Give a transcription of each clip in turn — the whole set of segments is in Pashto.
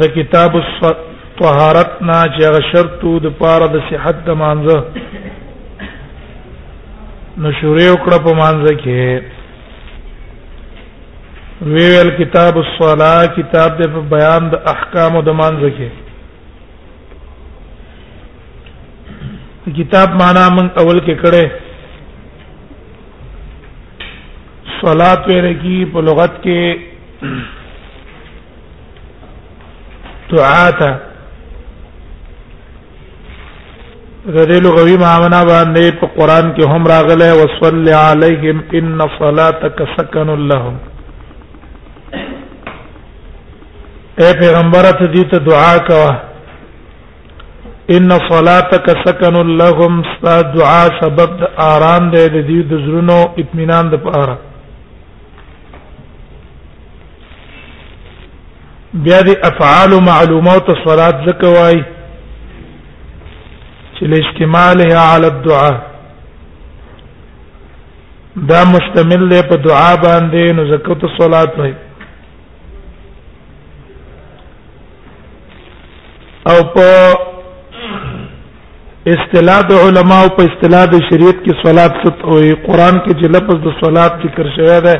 د کتاب طهارت نه چې هغه شرط د پاره د صحت د مانزه نو شروع وکړه په مانزه کې ویل کتاب الصلاه کتاب د بیان د احکام د مانزه کې کتاب معنا من اول کې کړه صلات ویل کی په لغت کې دعا ته د دې لغوي معنا باندې په قران کې هم راغله وصل علیهم ان صلاتک سکن لهم اے پیغمبر ته دې ته دعا کوه ان صلاتک سکن لهم ستا دعا سبب د آرام دی د دې د زړونو اطمینان د پاره بیا د افعال معلومات صلات زکوای چې لاستعمالها علی الدعاء دا مشتمل دی په دعا باندې نو زکات صلات وایي او په اصطلاح د علما او په اصطلاح د شریعت کې صلات ست او قران کې چې لفظ د صلات ذکر شوی دی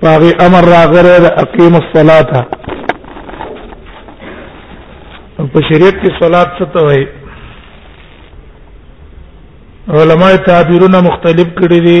په هغه امر راغره د اقیم الصلاه په شریعت کې صلات ست وي علماء تعبیرونه مختلف کړي دي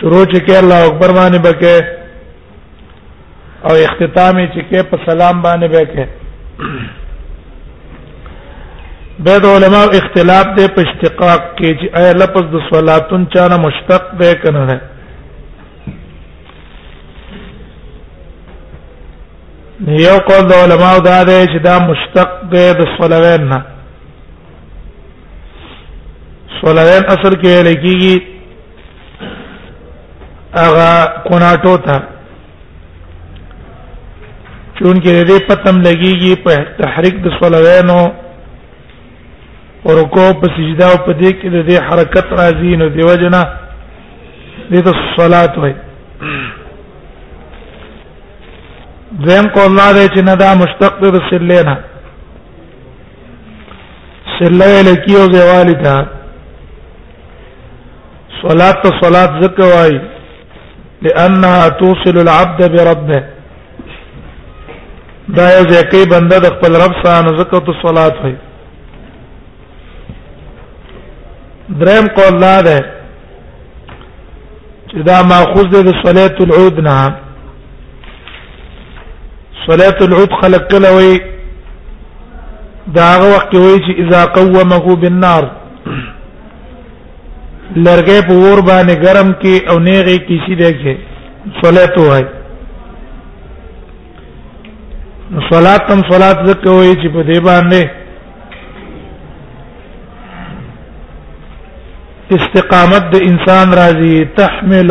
شروع چې کې الله اکبر باندې بکې او اختتام چې کې په سلام باندې بکې به د علماء اختلاف دی په اشتقاق کې چې آیا لفظ د صلاتون چانه مشتق دی کنه نه یو قول د علماء دا دی چې دا مشتق دی د صلوین نه سولوین اصل کې ویل کېږي هغه کوناټو ته چون کې دې پتم لګيږي په تحریک د سولوینو ورکو په سجدا او په دې کې د دې حرکت راځي نو دی وجنه دې ته صلات وای زم کو الله دې چې ندا مشتق د سلینا سرله لکیو زوالی تا صلات ته صلات زکه وای لانها توصل العبد بربه دا یو ځکه بنده د خپل رب سره نو زکه ته صلات وای دریم قول لا ده چې دا ماخوذ دی د صلات العود نه صلات العود خلق کله وي دا هغه وخت وي چې اذا قومه بالنار لرګې په ور باندې ګرم کې او نیغه کې شي دغه صلات وای صلات تم صلات زکه وي چې په دې باندې استقامت د انسان راځي تحمل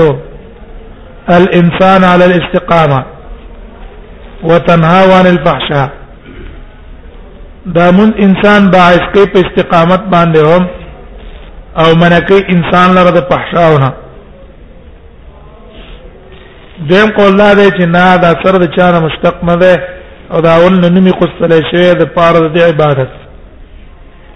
الانسان على الاستقامه وتنهى عن الفحشاء دا من انسان باعث کوي په استقامت باندې هم او منکه انسان لره د فحشاونه دیم قول دا دی چې نه دا سر د چانه مشتق نه ده او دا ول نومي قصه لشي د پاره د عبادت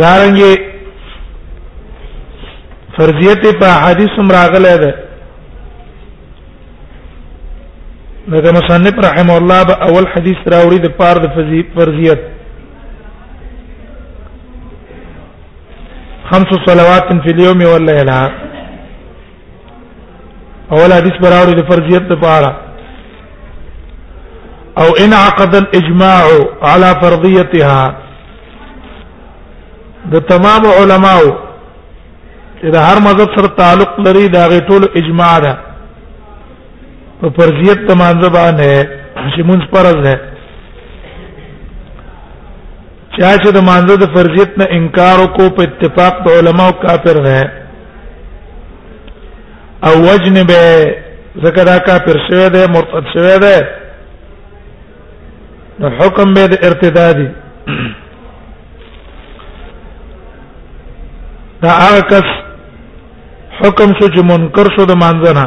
دارنګه فرضیت په حدیث هم راغلی ده لکه مصنف رحم الله به اول حدیث راوړي د پار د فرضیت خمس صلوات في اليوم والليله اول حدیث براوړي د فرضیت لپاره او ان عقد الاجماع على فرضيتها د تمام علماو چې د هر مذهب سره تعلق لري دا غي ټول اجماع ده په فرضیت تمانځ باندې چې مونږ فرض ده چا چې د مانزه د فرضیت نه انکار وکړو په اتفاق د علماو کافر نه او وجن به زکه دا کافر شوی دی مرتد شوی دی نو حکم به د ارتدادي دا هغه کس حکم شو چې منکر شو د مانځنه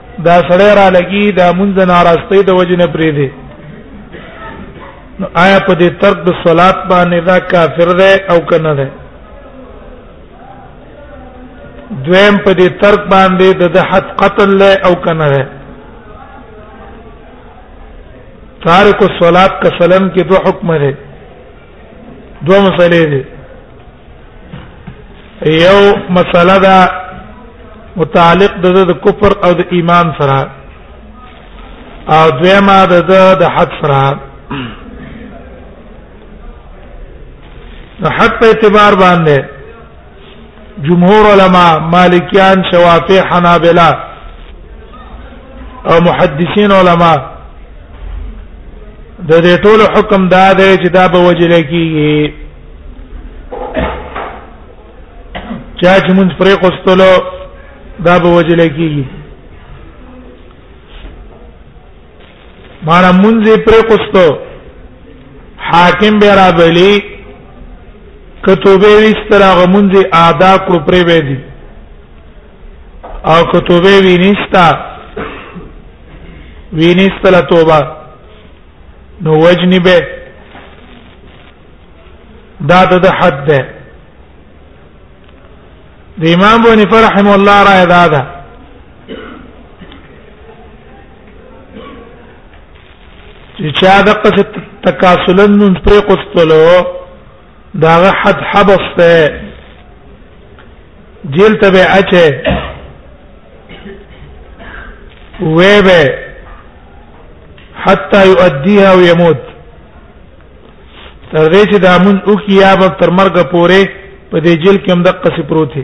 دا سړی را لګي دا مونږ نه راستي د وجه نه پری دی نو آیا په دې ترک د صلات باندې دا کافر دی او کنه دی دویم په دې ترک باندې د حد قتل له او کنه دی تارک الصلات کسلن کې دوه حکم لري دو مسئلې دي یو مسله دا متعلق د د کفر او د ایمان سره او دویمه د د حد سره نو حد په اعتبار باندې جمهور علما مالکیان شوافی حنابلہ او محدثین علما د دې ټول حکم دا دی چې دا به وجل کیږي چا چې مونږ پرې قستلو دا به وجل کیږي مانا منځ پر کوستو حاکم به را بلی کتوبه وستر هغه منځ ادا کړو پرې وې دي او کتوبه وینستا وینستا لا توبه نو وجنی به دا د حد ده د امام بونی فرحم الله را ادا ده چې چا د قصه تکاسلن نون پر قستلو دا حد حبس ته جیل ته به اچه وې به حتا يؤديها ويموت تر دې چې دا مون او کیا به تر مرګ پورې په دې جیل کې هم د قصه پروت دی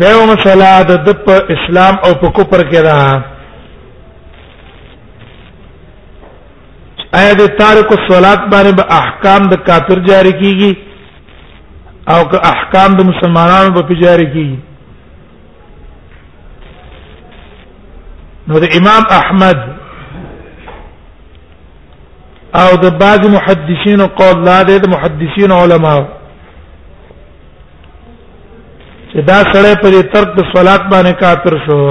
دیو مسله د د په اسلام او په کوپر کې ده ایا د تارک الصلات باندې به احکام د کافر جاری کیږي او که احکام د مسلمانانو به جاری کیږي نو د امام احمد او د بعض محدثین قول لا د محدثین علماو چې دا سړی په ترک د صلات باندې کافر شو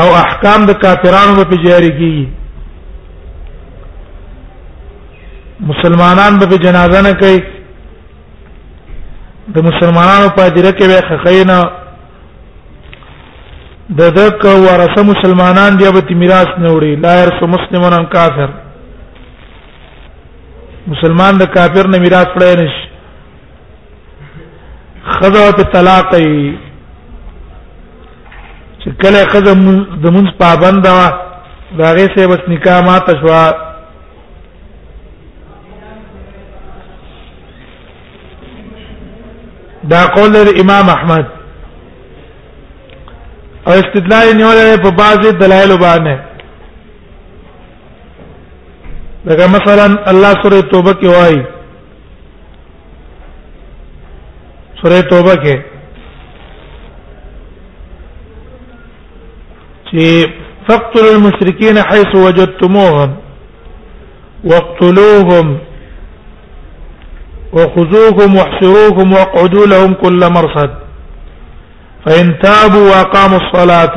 او احکام د کافرانو په جاری کی مسلمانان به جنازه نه کوي د مسلمانانو په دیره کې به خخینا د دک ورثه مسلمانان دی به میراث نه وړي لا يرث مسلمانان کافر مسلمان د کافر نه میراث پړای نشي خزه په طلاق یې چې کله خزه د منځ پابند وا دا غي سه بس نکاح ما تشوا دا قول امام احمد او استدلال نیول په بعضی دلایل باندې لکه مثلا الله سوره توبه کې وایي سوره توبه کې چې فقتلوا المشركين حيث وجدتموهم واقتلوهم وخذوهم واحشروهم واقعدوا لهم كل مرصد فإن تابوا وأقاموا الصلاة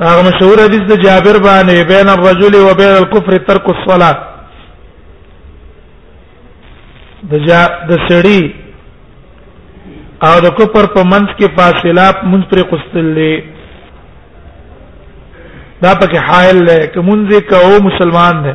هغه مشهور حدیث د جابر باندې بین الرجل و بین الكفر ترک الصلاه د جا د سړی او د کفر په منځ کې فاصله مونږ پر قستلې دا پکې حائل لري کومځه کو مسلمان دی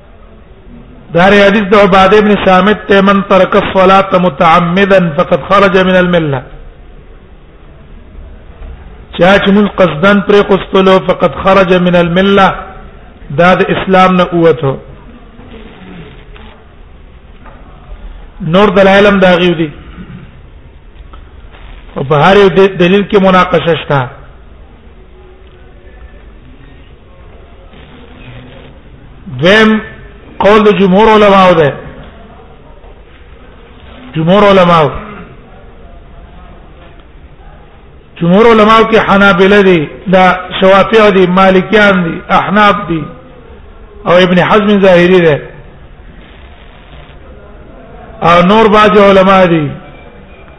دار حدیث د عباده ابن صامت ته من ترک الصلاه متعمدا فقد خرج من المله چا چې من قصدن پر قصتلو فقد خرج من المله دا د اسلام نه اوته نور دلایلم دا غیو دي او په هر یو دلیل کې مناقشه شته دیم قول د جمهور علماء ده جمهور علماء جمهور علماء کې حنابلة دي دا شوافع دي مالکيان دي احناف دي او ابن حزم ظاهري ده او نور بعض علماء دي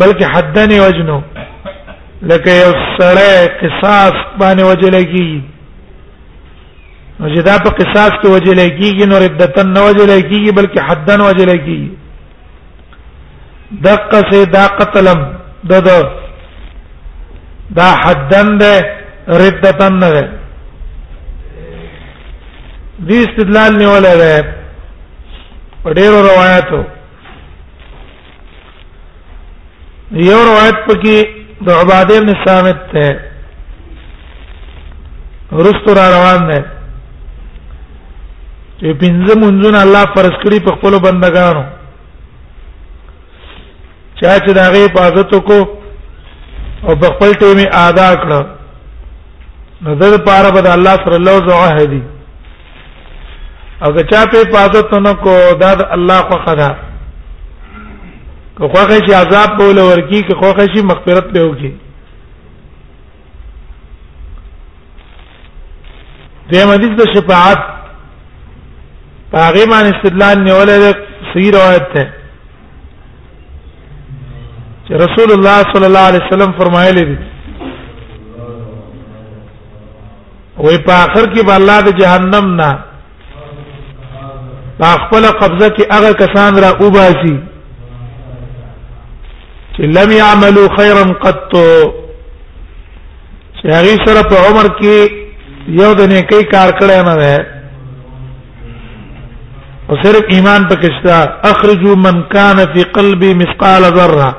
بلکې حدن وجنو لکه یو سړی قصاص باندې وجل کیږي نو چې دا په قصاص کې وجل کیږي نو ردتن نه وجل کیږي بلکې حدن وجل کیږي دقه سه دا قتلم د د دا حدن ده ردتن نه ده دې استدلال نیولای ده په ډیرو روایتو یو روایت پکې د عباده بن ثابت ته ورستو را روان دی چې پنځه منځونه الله فرض کړی په خپل بندگانو چا چې داغه حفاظت کو او په خپل ټیمه ادا کړ نظر پاره بد الله صلی الله علیه وسلم او که چا په حفاظت نه کو دا د الله خو خدا که خو خې شي عذاب په ول ورکی که خو خې شي مغفرت به وکي دیم حدیث د شفاعت هغه مان استدلال نیولې د صحیح روایت ده چې رسول الله صلی الله علیه وسلم فرمایلی دی وې په اخر کې به الله د جهنم نه په خپل قبضه کې هغه کسان را وباسي چې لم يعملوا خيرا قط چې هغه سره په عمر کې یو د نیکی کار کړی نه ده او صرف ایمان پکې شته اخرجوا من كان في قلبي مثقال ذره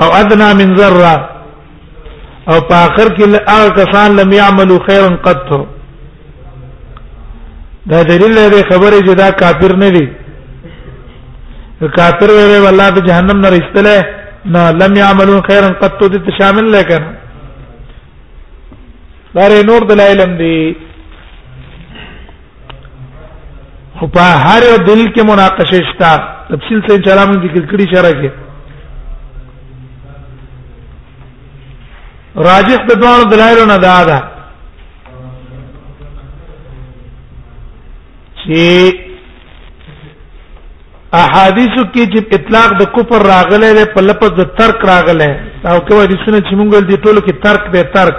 او ادنا من ذره او په اخر کې هغه کسان لم يعملوا خيرا قط دا دلیل دی خبره چې دا کافر نه دی کافر ویل والله ته جهنم نه رسله نه لم يعملوا خيرا قط دې شامل نه کړه دا نور دلایل هم دي خو په هر یو دلیل کې مناقشه شته تفصیل څه ان شاء الله موږ ذکر کړی شرح کې راجح د دوه دلایل نه دا ده چې احادیث کې چې اطلاق د کفر راغله ده په لپس د ترک راغله او کوي حدیثونه چې موږ دې ټولو کې ترک به ترک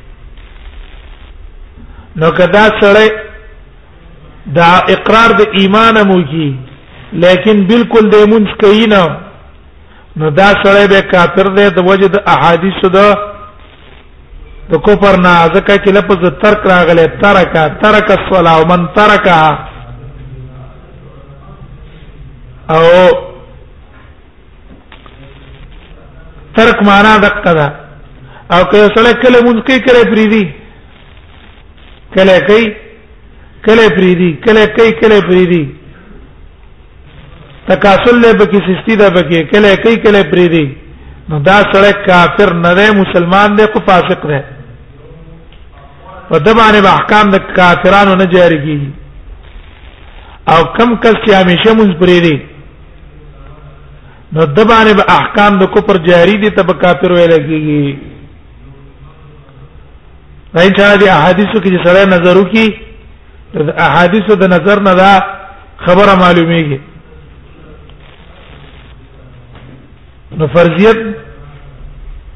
نو کدا سره دا اقرار د ایمان مو کی لیکن بالکل د مونږ کینا نو دا سره به کافر دی د وجه د احادیث د د کوپر نه ځکه چې لفظ ترک راغله ترک ترک الصلاه ومن ترکها او ترک معنا دقه ده او که سره کله مونږ کې کله پریدي کله کوي کله پریدي کله کوي کله پریدي تکاسل له بکی سستی ده بکی کله کوي کله پریدي نو دا سره کافر نه دی مسلمان دی کو فاسق دی په د باندې احکام د کافرانو نه جاری کیږي او کم کس چې همیشه مونږ پریدي نو د باندې به احکام د کفر جاری دي ته به کافر ویل کیږي راي چا دي احادیثو کې سره نظر وکي د احادیثو د نظر نه دا خبره معلومیږي نو فرضیت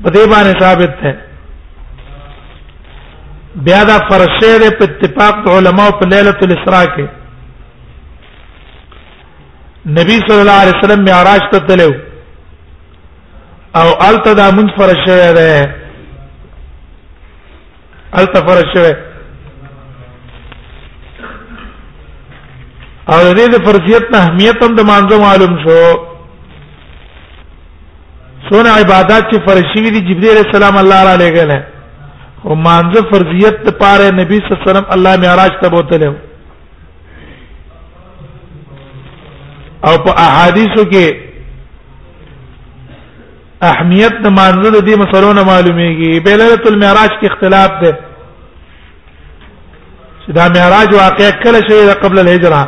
په دې باندې ثابت ده بیا دا فرشه ده په اتفاق علماء په ليله الاسراء کې نبی صلی الله علیه وسلم معراج ته تلو او الته دا مونږ فرض شوه ده الته فرض شوه او دې د فرضیت نه اهمیت هم د مانزه معلوم شو سونه عبادت چې فرض شوی دي جبرئیل السلام الله را لګل او مانزه فرضیت ته پاره نبی صلی الله علیه وسلم الله معراج ته بوتلو او په احادیثو کې اهمیت د مانزه د دې مسلو نه معلومیږي په ليله المعراج کې اختلاف ده چې دا معراج واقع کله شوی د قبل الهجره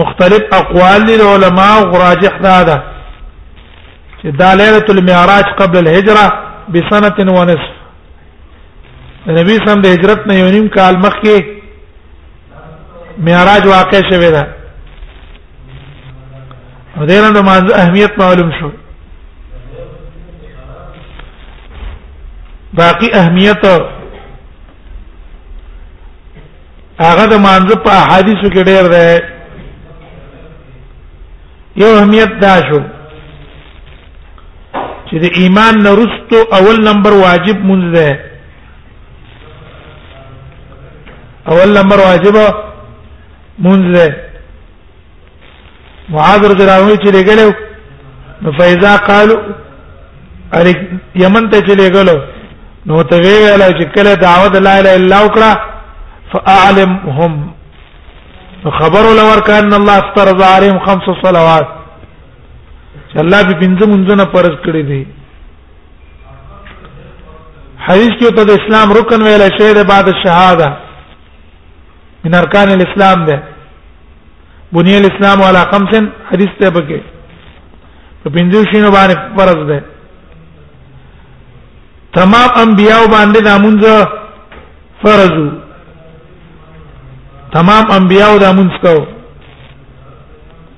مختلف اقوال للعلماء او راجح دا ده چې دا ليله المعراج قبل الهجره بسنه ونصف نبی سم د هجرت نه یو نیم کال مخکې معراج واقع شوه دا او دغه د مانځ اهمیت معلوم شو باقی اهمیت هغه د مانځ په احادیثو کې ډېر دی یو اهمیت دا شو چې د ایمان نرستو اول نمبر واجب مونږ ده اول نمبر واجب مونږ ده معاذ رضی الله عنه چې لګلو نو فیضا قالو اره یمن ته چې لګلو نو ته ویل چې کله دعوت لا اله الا وکړه فاعلمهم خبر لور کان الله افترض عليهم خمس صلوات چې الله په پنځه منځونه فرض کړی دی حدیث کې ته د اسلام رکن ویل شی د بعد الشهاده من ارکان الاسلام ده بنی الاسلام علی خمس حدیث ته بکې په پنځه شینو باندې فرض ده تمام انبیاء باندې د مونږ فرض تمام انبیاء د مونږ کو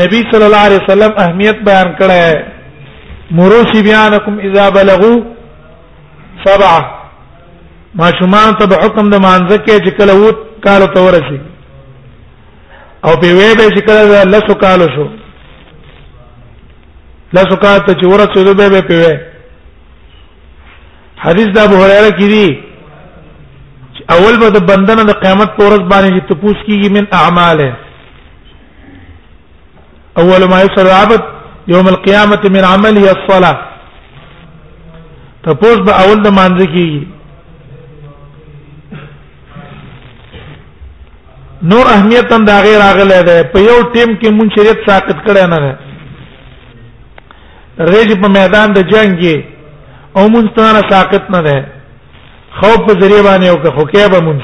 نبی صلی الله علیه وسلم اهمیت بیان کړی مرو شبیانکم اذا بلغوا سبعه ما شومان ته حکم د مانزه کې چې کله و کال ته ورسی او په وی به چې کله لاسو کال شو لاسو کال ته چې ورسېدو به په وی حدیث د ابو هريره کې دی اول به د بندنه د قیامت پر ورځ باندې چې تپوس کیږي من اعماله اول ما يسر عبد يوم القيامه من عمله الصلاه تپوس به اول د مانځ کیږي نور اهمیت هم دا غیر اغله ده په یو ټیم کې مون شریعت ساقط کړي نه ده ترې چې په میدان د جنگ کې او مونږ ستانه ساقط نه ده خوف په ذریعہ باندې او که خوکیا به مونږ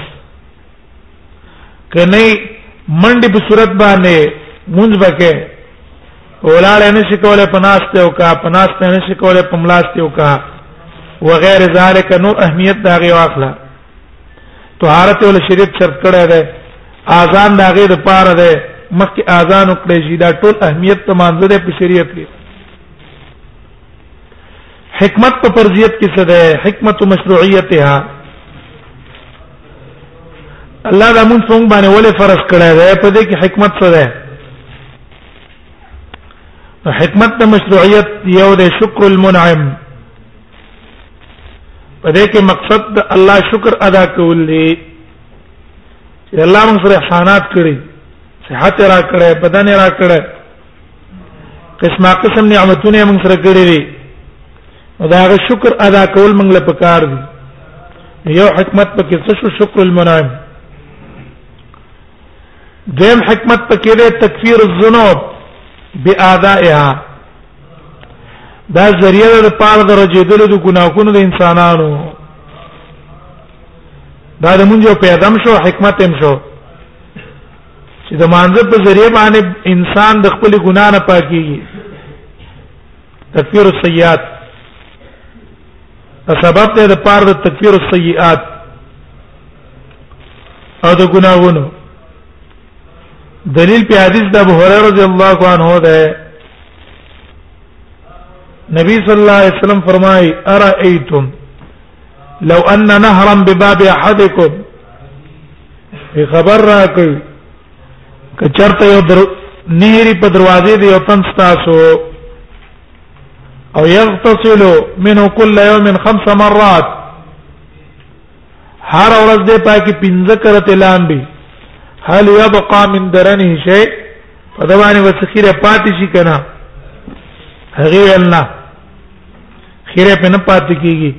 کنه منډي په صورت باندې مونږ بکې ولاړ نه شي کولای پناسته او کا پناسته نه شي کولای پملاسته او کا وغیر ذالک نو اهمیت دا غي واخله طهارت ول شریعت شرط کړی دی اذان دا غیر پاره دی مخکې اذان وکړي شي دا ټول اهمیت ته مانځ دی په شریعت کې حکمت په فرضیت کې څه ده حکمت مشروعیتها الله دا مونږ څنګه باندې ولې فرض کړی دی په دې کې حکمت څه ده حکمت د مشروعیت یو د شکر المنعم په دې کې مقصد د الله شکر ادا کول دی چې الله موږ سره احسانات کړی صحت را کړی بدن را کړی قسمه قسم نعمتونه موږ سره کړی دي دا غ شکر ادا کول موږ له پکار دي یو حکمت پکې څه شو شکر المنعم دیم حکمت پکې ده تکفیر الذنوب بأدائها دا ذریعہ ده پاره د رجیدلو د ګناهونو د انسانانو دا د مونږ یو پیدم شو حکمت هم شو چې د مانزه په ذریعہ باندې انسان د خپل ګناه نه پاکيږي تکفیر السیئات په سبب ته د پاره د تکفیر السیئات او د ګناهونو دلیل په حدیث د ابو هريره رضی الله عنه ده نبی صلی الله علیه وسلم فرمای ارایتم لو ان نهرا بباب احدکم په خبر راکړي که چرته یو در نهری په دروازې دی یو تن تاسو او یغتسل منه كل يوم خمس مرات هر ورځ دې پاکي پنځه کرته لامبي هل يبقى من درنه شيء په دوانه وسخيره پاتې شي کنه هغه الله خیره په نه پاتې کیږي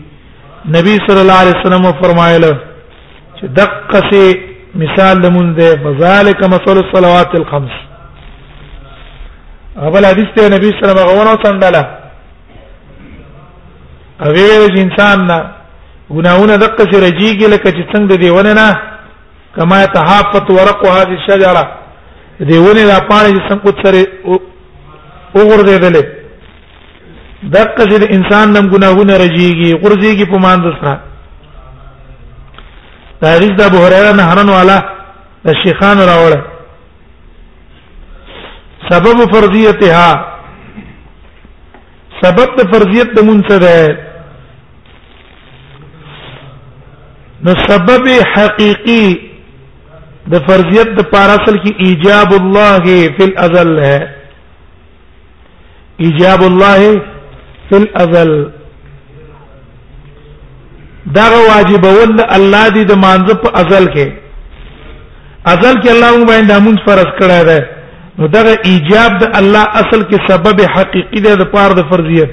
نبی صلی الله علیه وسلم فرمایله چې دقه سي مثال لمون ده فذلك مثل الصلوات الخمس اول حدیث ته نبی صلی الله علیه وسلم غوونه څنډه او ویل چې انسان نه ګناونه دقه سره رجیږي لکه چې څنګه دی ونه نه کما تحافت ورق هذه الشجره دی ونه لا پانه چې څنګه سره وګرځیدل دقه چې انسان نم ګناونه رجیږي غرزيږي په مان دسنا دا حدیث د ابو هريره نه هرن والا د شیخان راوړل سبب فرضیتها سبب د فرضیت د مونږ څه ده نو سبب حقيقي د فرضیت د پار اصل کې ایجاب الله فی الازل ہے ایجاب الله فی الازل دا واجب ول الله دې د مانځ په ازل کې ازل کې الله موږ باندې موږ فرض کړی دی نو دا ایجاب د الله اصل کې سبب حقيقي دی د پاره د فرضیت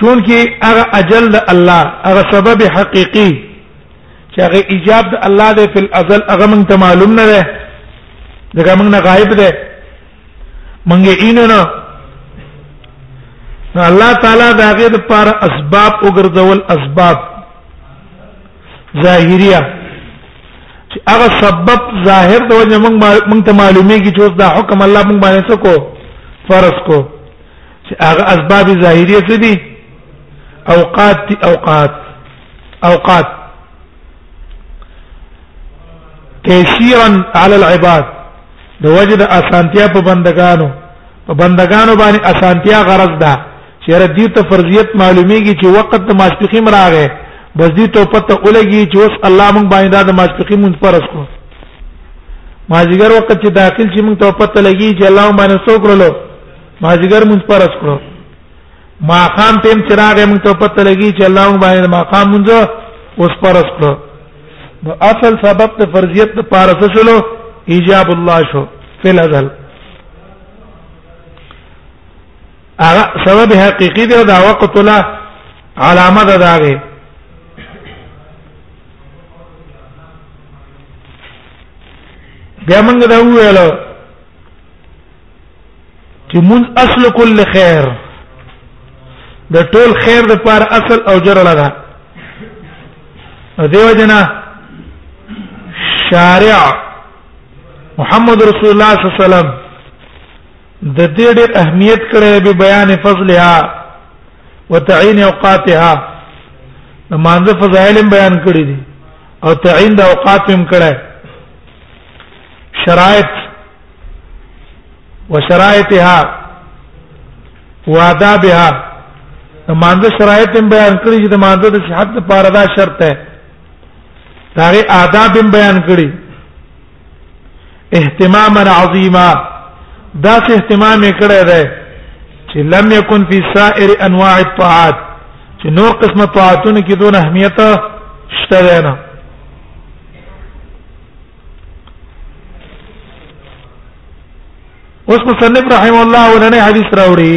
چون کې هغه اجل د الله هغه سبب حقيقي چې هغه ایجاب د الله دی په ازل هغه مونږ ته معلوم نه ده دغه مونږ نه غایب ده مونږ یې اینو نه نو الله تعالی دا غي د پر اسباب وګرځول اسباب ظاهریه چې هغه سبب ظاهر د وجه مونږ مونږ ته معلومیږي چې اوس دا حکم الله مونږ باندې څه کو فرض کو چې هغه اسباب ظاهریه څه دي اوقات اوقات اوقات تيسيرا على العباد د وجد اسانتیا په بندگانو په بندگانو باندې اسانتیا غرض ده چې ردی ته فرضیت معلومیږي چې وخت د ماسپخیم راغې بس دې ته پته ولګي چې اوس الله مونږ باندې د ماسپخیم مونږ فرض کو ماجیګر وخت چې داخل چې مونږ ته پته لګي چې الله مونږ باندې څوک ورلو ماجیګر مونږ فرض کړو ما خام تیم چراغ موږ ته پته لګی چې الله موږ باندې ما خام مونږ اوس پرس کړو نو اصل سبب د فرضیت د پارس شلو ایجاب الله شو فل ازل هغه سبب حقيقي دی دا وخت لا علامه ده داغه بیا موږ دا ویلو چې مون اصل کل خیر د ټول خیر د پار اصل او جر لگا دیو جنا شارع محمد رسول الله صلی الله علیه وسلم د دې ډېر اهمیت کړې به بیان فضلها وتعین اوقاتها د مانزه فضایل بیان کړې دي او تعین د اوقات هم کړه شرایط وشرایطها وادابها د مانده شرایط هم بیان کړی چې د مانده د صحت لپاره دا شرط ده دا غي آداب هم بیان کړی اهتماما عظیما دا څه اهتمام کړی دی چې لم یکن فی سائر انواع الطاعات چې نور قسمه طاعتونه کې دون اهمیت شته نه اوس مصنف رحم الله ولنه حدیث راوړي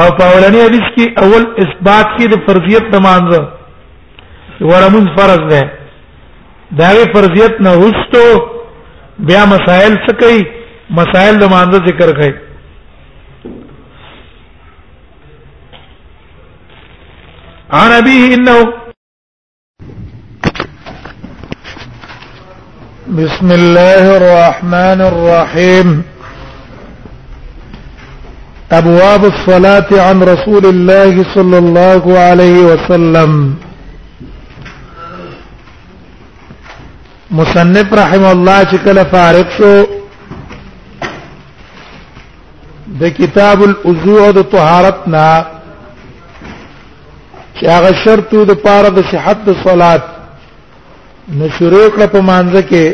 او په ولنه حدیث کې اول اثبات کې د فرضیت د مانزه ورمون فرض ده دا وی فرضیت نه وستو بیا مسائل څه کوي مسائل د مانزه ذکر کوي عن ابيه انه بسم الله الرحمن الرحيم أبواب الصلاة عن رسول الله صلى الله عليه وسلم مصنف رحم الله چې کله فارغ شو د کتاب الوضوء او د طهارت نه چې هغه شرط د پاره د صحت د صلات نو شروع کړ په مانځ کې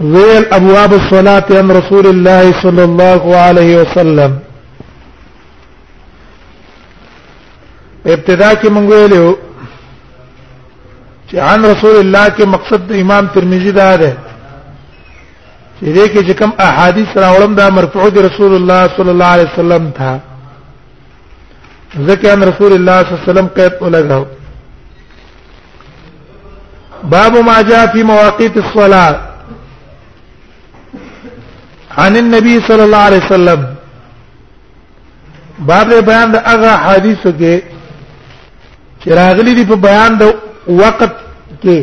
ویل ابواب الصلاه ان رسول الله صلی الله علیه وسلم ابتدا کې مونږ ویلو چې عن رسول الله کې مقصد د امام ترمذی دا ده چې دې کې چې کوم احادیث راوړم دا مرفوع دي رسول الله صلی الله علیه وسلم ته ذکر ان رسول الله صلی الله علیه وسلم قید ولګاو باب ما جاء في مواقيت الصلاه عن النبي صلى الله عليه وسلم باب بیان د هغه حدیثو کې چې راغلي دي په بیان د وخت کې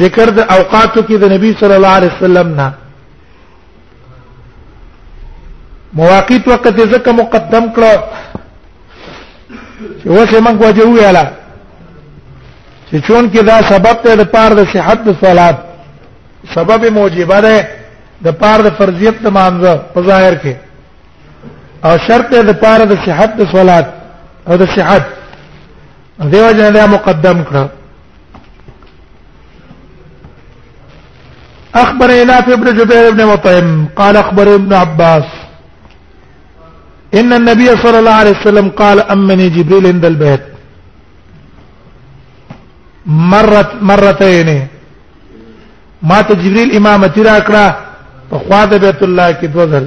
ذکر د اوقاتو کې د نبی صلی الله علیه وسلم نه مواقیت وخت دې ځکه مقدم کړو چې وسه موږ وجه ویاله چې چون کې دا سبب ته د پاره د صحت د صلات سبب موجبه ده د پاره د فرضیت د مانزه په ظاهر کې او شرط د پاره د صحت د صلات او د صحت دیو جن له مقدم کړه اخبر الى ابن جبير بن مطعم قال اخبر ابن عباس ان النبي صلى الله عليه وسلم قال امني جبريل عند البيت مرت مرتين ما ته جبريل امامتي راکړه په خوا د بیت الله کې دوزل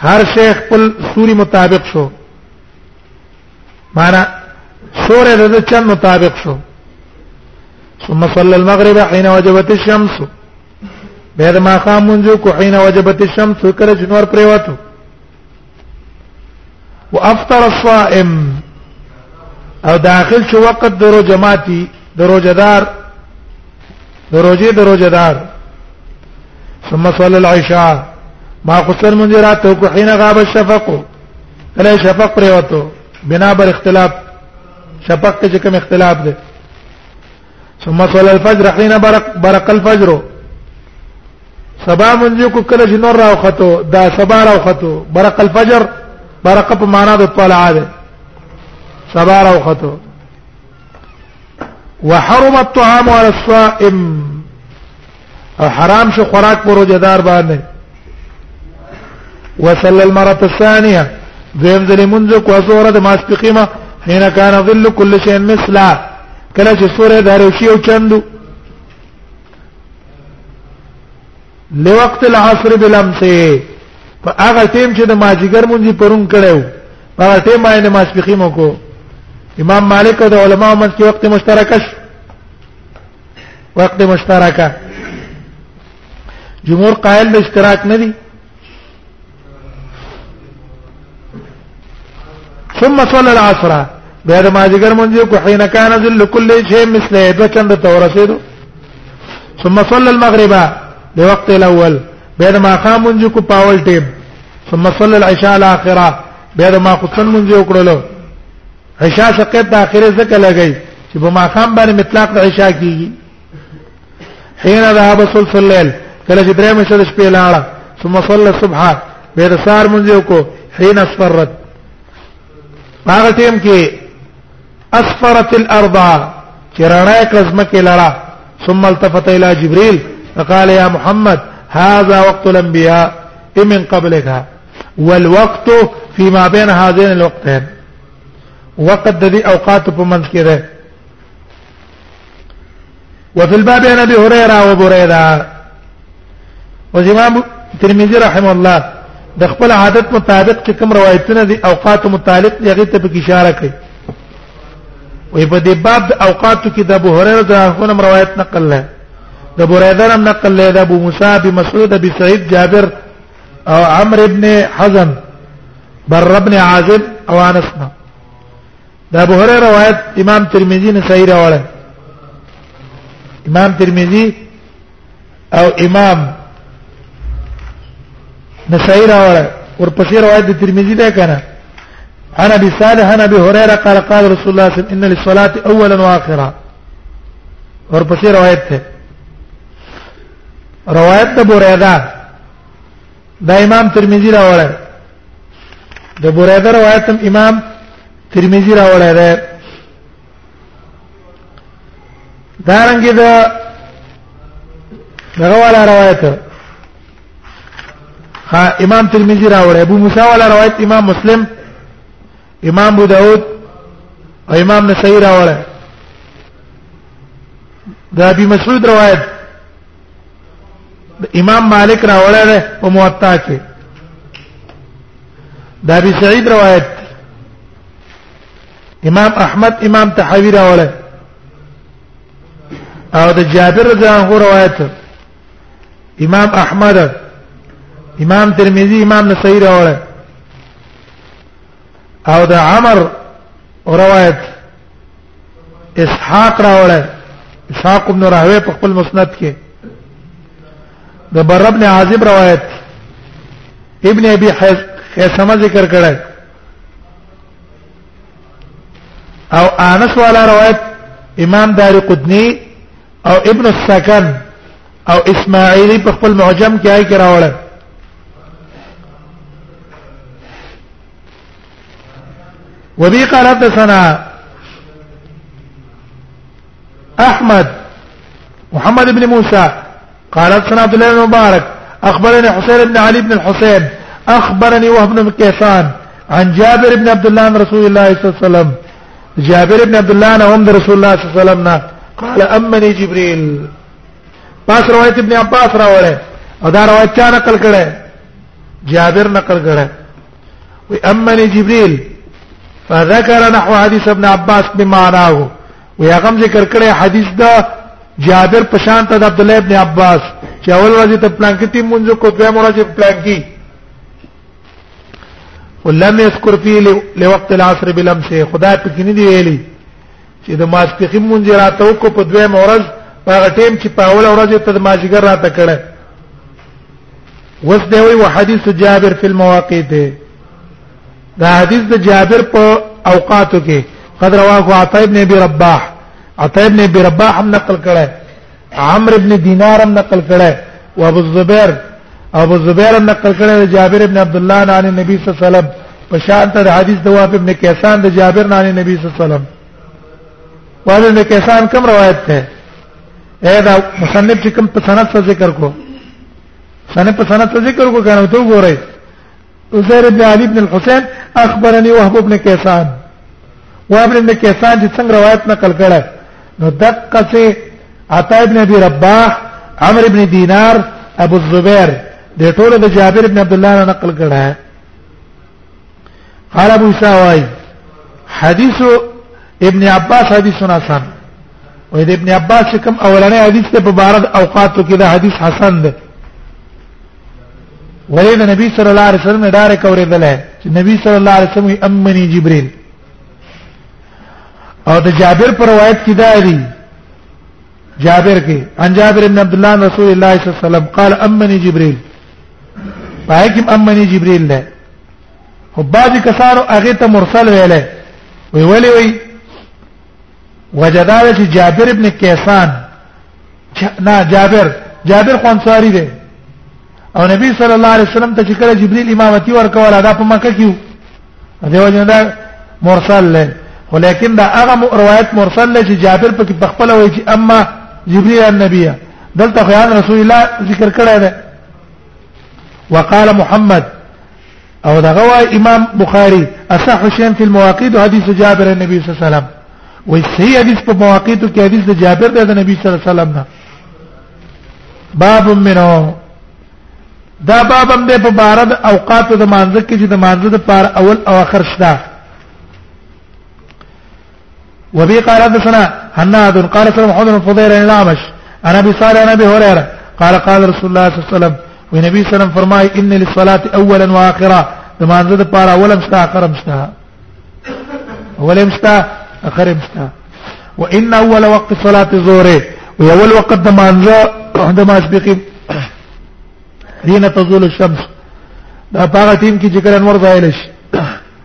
هر شیخ خپل سوري مطابق شو معنا سوره د چن مطابق شو ثم صلى المغرب حين وجبت الشمس بعد ما قام منذ حين وجبت الشمس کله جنور پریوتو وافطر الصائم او داخل شو وقت درو جماعتي درو جدار درو جي درو جدار ثم صلى العشاء ما قصر من جراته کو حين غاب الشفق کله شفق پرې وته بنا بر اختلاف شفق کې کوم اختلاف دی ثم صلى الفجر حين برق برق الفجر سبا منځ کو کله چې نور راوخته دا سبا راوخته برق الفجر برق په معنا د طلع ده سبا راوخته وحرم الطعام على الصائم او حرام شو خوراک پر روزدار باندې وصل المره الثانيه زم ذل منذ کو زوره د ماسپقیمه حين كان ظل كل شيء مثلا کله چې سوره دارو شی او چندو لوقت العصر بلمس په هغه ټیم چې د ماجیګر مونږی پرون کړو په هغه ټیم باندې ماسپخیمو کو امام مالک او د علماو منځ کې وخت مشترک شو وقت مشترکه جمهور قائل د اشتراک نه دي ثم صلى العصر بیا د ماجګر مونږ کو حين كان ذل كل شيء مثل هذا كان د تورسیدو ثم صلى المغرب د وخت الاول بیا د ما خام مونږ کو پاول ټیم ثم صلى العشاء الاخره بیا د ما خصن مونږ وکړلو عشاء شقیت د اخره ذکر لګی چې په ماقام باندې مطلق د عشاء کیږي حين ذهب ثلث الليل کله چې درې مشه د شپې لاړه ثم صلى الصبح به د سار مونږ یو کو حين اسفرت هغه ټیم کې اسفرت الارض چې رڼا کړه زمکه لړه ثم التفت الى جبريل فقال يا محمد هذا وقت الانبياء من قبلك والوقت فيما بين هذين الوقتين وقت د دې اوقات په منځ کې ده وفي الباب عن ابي هريره وبريده وامام ترمذي رحمه الله د خپل عادت مطابق چې کوم روایتونه دي اوقات متعلق دي هغه ته په اشاره کوي وي په دې باب د اوقاتو کې د ابو هريره د هغه روایت نقل لري د بريده نقل لري د ابو موسی بن مسعود بن سعيد جابر او عمرو ابن حزم بر ابن عازب او انس نه دا ابو هريره روایت امام ترمذی نه صحیح راوړل امام ترمذی او امام نسائی راوړل ورپسې روایت د ترمذی ده کنه عن ابي صالح عن ابي هريره قال قال رسول الله صلى الله عليه وسلم ان للصلاه اولا واخرا ورپسې روایت ده روایت د بوریدا دا امام ترمذی راوړی د بوریدا روایت هم امام ترمذی راوړی دی دا رنګ د دغه والا روایت ها امام ترمذی راوړی ابو موسی والا روایت امام مسلم امام ابو داود او امام نسائی راوړی دا ابي مسعود روایت امام مالک راوړی دی په موطا کې دا ابي سعيد روایت امام احمد امام تحوی راوړی او د جابر رضی الله عنه روایت امام احمد امام ترمذی امام نسائی راوړی او د عمر روایت اسحاق راوړل اسحاق ابن راهوی په خپل مسند کې د بر ابن عازب روایت ابن ابي خیسمه ذکر کړی او انس والا روایت امام دار قدنی او ابن السکن او اسماعیلی په خپل معجم کې آی کراوړل وبي قال حدثنا احمد محمد بن موسى قال حدثنا عبد الله بن مبارك اخبرني حسين بن علي بن الحسين اخبرني وهب بن كيسان عن جابر بن عبد الله عن رسول الله صلى الله عليه وسلم جابر بن عبد الله عن عمد رسول الله صلى الله عليه وسلم قال امني جبريل پاس روایت ابن عباس راوړل او دا روایت چا نقل کړه جابر نقل کړه وأمني جبريل فذكر نحو حديث ابن عباس بمعناه ويغم ذکر کړی حدیث دا جابر پشان ته عبد الله ابن عباس چې اول ورځ ته پلان کې تیم منځ کو دوه ورځ پلان کې ولم يذكر فيه لوقت العصر بلمسه خدای په کې نه دی ویلي چې د ماسپخین مونږ راته وکړو په دوه مورز هغه ټیم چې په اول ورځ ته د ماجګر راته کړه وس دی وی وحدیث جابر فی المواقیت دا حدیث د جابر په اوقاتو کې قد رواه عطا ابن ابي رباح عطا ابن ابي رباح هم نقل کړه عمرو ابن دینار هم نقل کړه او ابو الزبیر ابو الزبیر هم نقل کړه جابر ابن عبد الله عن النبي صلی الله علیه وسلم په شان ته حدیث د وهب ابن کیسان د جابر عن النبي صلی الله علیه وسلم وهب ابن کیسان کوم روایت ده اې دا مصنف چې کوم په سند څه ذکر کو سند په سند څه ذکر کو کنه ته وګورئ عزير بن علي بن الحسين اخبرني وهب بن كيسان وهب بن كيسان چې څنګه روایت نقل کړه نو دقه سي عطا ابن ابي رباح عمرو ابن دينار ابو الزبير د ټولو د جابر ابن عبد الله نه نقل کړه قال ابو ساوي حديث ابن عباس حديث حسن و ابن عباس کوم اولنې حدیث ته په بارد اوقاتو کې دا حدیث حسن ده ولې د نبی صلی الله علیه وسلم ډارې کورې دله چې نبی صلی الله علیه وسلم امني جبريل او د جابر پر روایت کې دا دی جابر کې ان جابر ابن عبد الله رسول الله صلی الله علیه وسلم قال امني جبريل پای کې امني جبريل ده او بعض کسانو هغه ته مرسل ویلې وی ویلې وی وجدار چې جابر ابن کیسان نه جابر جابر خو انصاری دی او نبی صلی الله علیه وسلم ته چې کله جبرئیل امامتي ورکول دا په مکه کې دیو جن دا مرسل له ولیکن دا هغه روایت مرسل له چې جابر په کې خپل وایي چې اما جبرئیل النبی دلته خیال رسول الله ذکر کړی دی وقال محمد او دغه وای امام بخاری اصح شین فی المواقیت حدیث جابر النبی صلی الله علیه وسلم وای صحیح حدیث په مواقیت کې حدیث د جابر د نبی صلی الله علیه وسلم نه باب منه دا باب هم د په بار د اوقات د مانزه کې چې د مانزه د پار اول او اخر شته وبي قال حدثنا حناد قال سلم محمد بن فضيل الأعمش عن أبي صالح عن أبي هريرة قال قال رسول الله صلى الله عليه وسلم ونبي صلى الله عليه وسلم فرمای ان للصلاه اولا واخرا د مانزه د پاره اولا مستا اخر مستا اولا مستا اخر مستا وان اول وقت صلاه الظهر واول وقت د مانزه د ماسبقي دینه تزول الشمس دا پاغه ټیم کې چې کله انور ځایل شي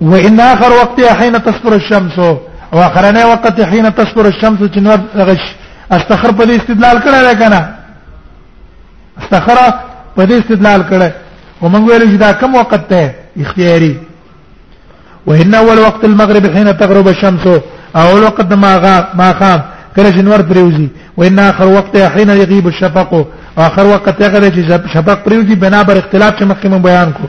وان اخر وقت حين تسفر الشمس او اخرنه وقت حين تسفر الشمس چې نور غش استخر په دې استدلال کړه ده کنه استخر په دې استدلال کړه ومن ویل چې دا کم وخت ته اختیاري وان اول وقت المغرب حين تغرب الشمس اول وقت ما غا ما خام کله چې نور پریوزي وان اخر وقت حين يغيب الشفق اخر وقت هغه چې شفق پریوزي بنا بر اختلاف چې مخکې بیان کو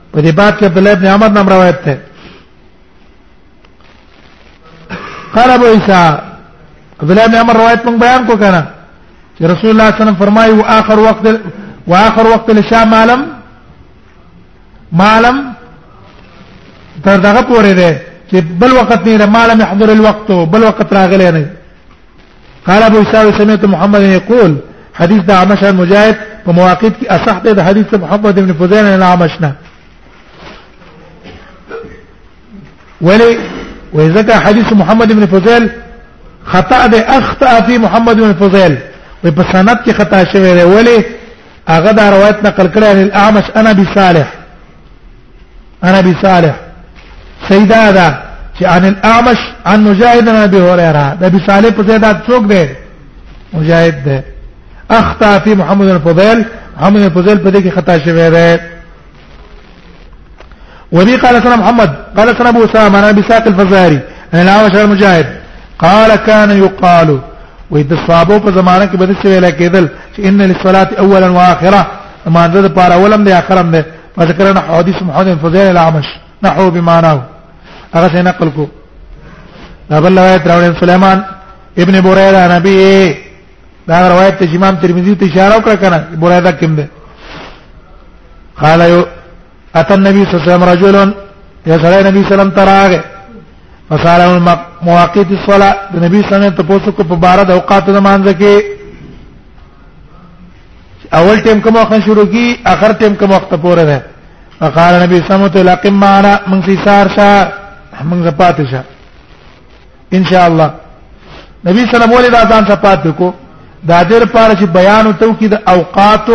په دې باب کې عبد الله ابن عمر نام روایت ده قال ابو عيسى عبد الله ابن عمر روایت مونږ بیان کو کنه چې رسول الله صلی الله علیه وسلم فرمایي واخر وقت واخر وقت العشاء معلم معلم تر دغه پورې ده چې بل وخت نه معلم يحضر الوقت بل وخت راغلی نه قال ابو اسحاق سمعت محمد يقول حديث ده عمش المجاهد په مواقيت کې اصح ده حديث محمد بن فضيل عن عمشنا ولي وذكر حديث محمد بن فضيل خطا ده اخطا في محمد بن فضيل په سند کې خطا شوی دی ولی هغه دا روایت نقل کړی ان الاعمش انا بصالح انا ابي صالح سيدا دا چې عن الاعمش عن مجاهد عن ابي هريره د ابي صالح په ځای دا څوک دی مجاهد دی اخطا في محمد الفضيل محمد الفضيل په دې کې خطا شوی دی وبي قال سنا محمد قال سنا ابو اسامه انا ابي ساق الفزاري انا الاعمش عن مجاهد قال كان يقال وې د صحابه په زمانه کې بده څه ویل کېدل چې ان للصلاه اولا واخره مانزه د پاره اولم دی اخرم دی وذكرنا حديث محمد بن فضيل العمش نحو بمعناه هغه څنګه نقل کو دا بل روایت راوړل سليمان ابن بريده نبي دا روایت ته امام ترمذی ته اشاره وکړه کنه بريده کوم ده قال يو اتى النبي صلى الله عليه وسلم رجل يا سره نبی صلی الله علیه وسلم تراغه فساله مواقيت الصلاه د نبی صلی الله علیه وسلم ته پوښتنه په بار د اوقات د مانځ کې اول ټیم کوم وخت شروع کی اخر ټیم کوم وخت پورې ده فقال نبی سمت لقم معنا من فی سار شا من زپات شا ان شاء الله نبی صلی الله علیه وسلم ځان زپات کو دا دیر پاره چې بیان تو کی د اوقات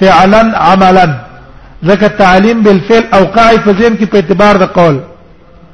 فعلا عملا ځکه تعلیم بالفعل اوقاع په ذهن کې په اعتبار د قول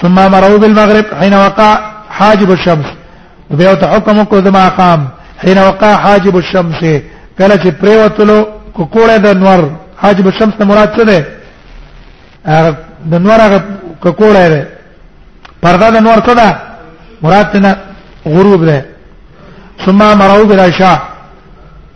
ثم امره بالمغرب حين وقع حاجب الشمس بیا ته حکم کو زما قام حين وقع حاجب الشمس کله چې پریوتلو کو کوړه د نور حاجب الشمس ته مراد څه ده هغه د نور هغه کو کوړه ده پرده د نور څه ده مراد نه غروب ده ثم امره بالعشاء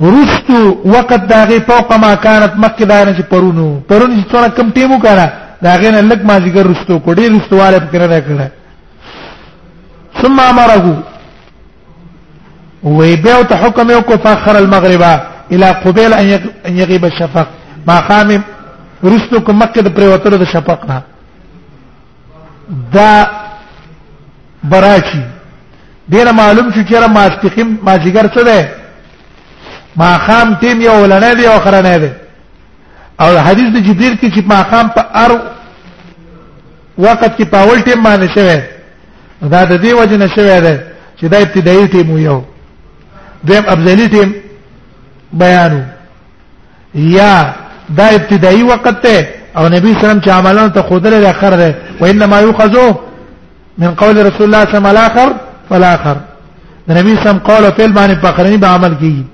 رستو وقت داغه فوق ما كانت مکه دانه چې پرونو پرونو چې څوره کم ټیمو کړه داغه نه لک ما ذکر رستو کو ډیر رستواله فکر نه کړه ثم امره وی به ته حکم یو کو فخر المغرب الى قبيل ان يغيب الشفق ما قام رستو کو مکه د پرې وتلو د شفق نه دا براچی دینه معلوم شو چې ماسپخیم ماجیګر څه ده ما خام تیم یو ولنه دی او خرنه دی او حدیث د جبرئیل کې چې ما خام په ار وخت کې په اول ټیم باندې شوی دا د دې وجه نه شوی دی چې دا ابتدایي ټیم یو دیم افضلی ټیم بیانو یا دا ابتدایي وخت ته او نبی سلام چې عملان ته خودل له اخر ده و انما یوخذو من قول رسول الله صلی الله علیه وسلم فالاخر د نبی سم قول او فعل باندې په اخرنی به عمل کیږي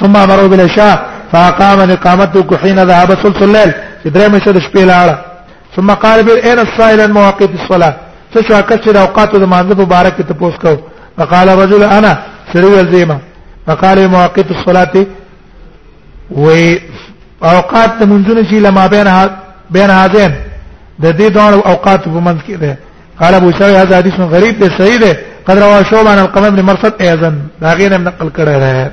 ثم امروا بالعشاء فاقام اقامته حين ذهب ثلث الليل چې درې مې شه د شپې لاړه ثم قال بل اين السائل عن مواقيت الصلاه څه شو کچې د اوقاتو د مانځه په باره کې تاسو کو فقال رجل انا سري الزيمه فقال مواقيت الصلاه و اوقات د منځونو چې لما بین بین هاذین د دې دوه اوقات په منځ کې ده قال ابو سعيد هذا حديث غريب ده صحيح ده قد رواه شعبة عن القمه بن مرصد ايضا دا غیر نقل کړه ده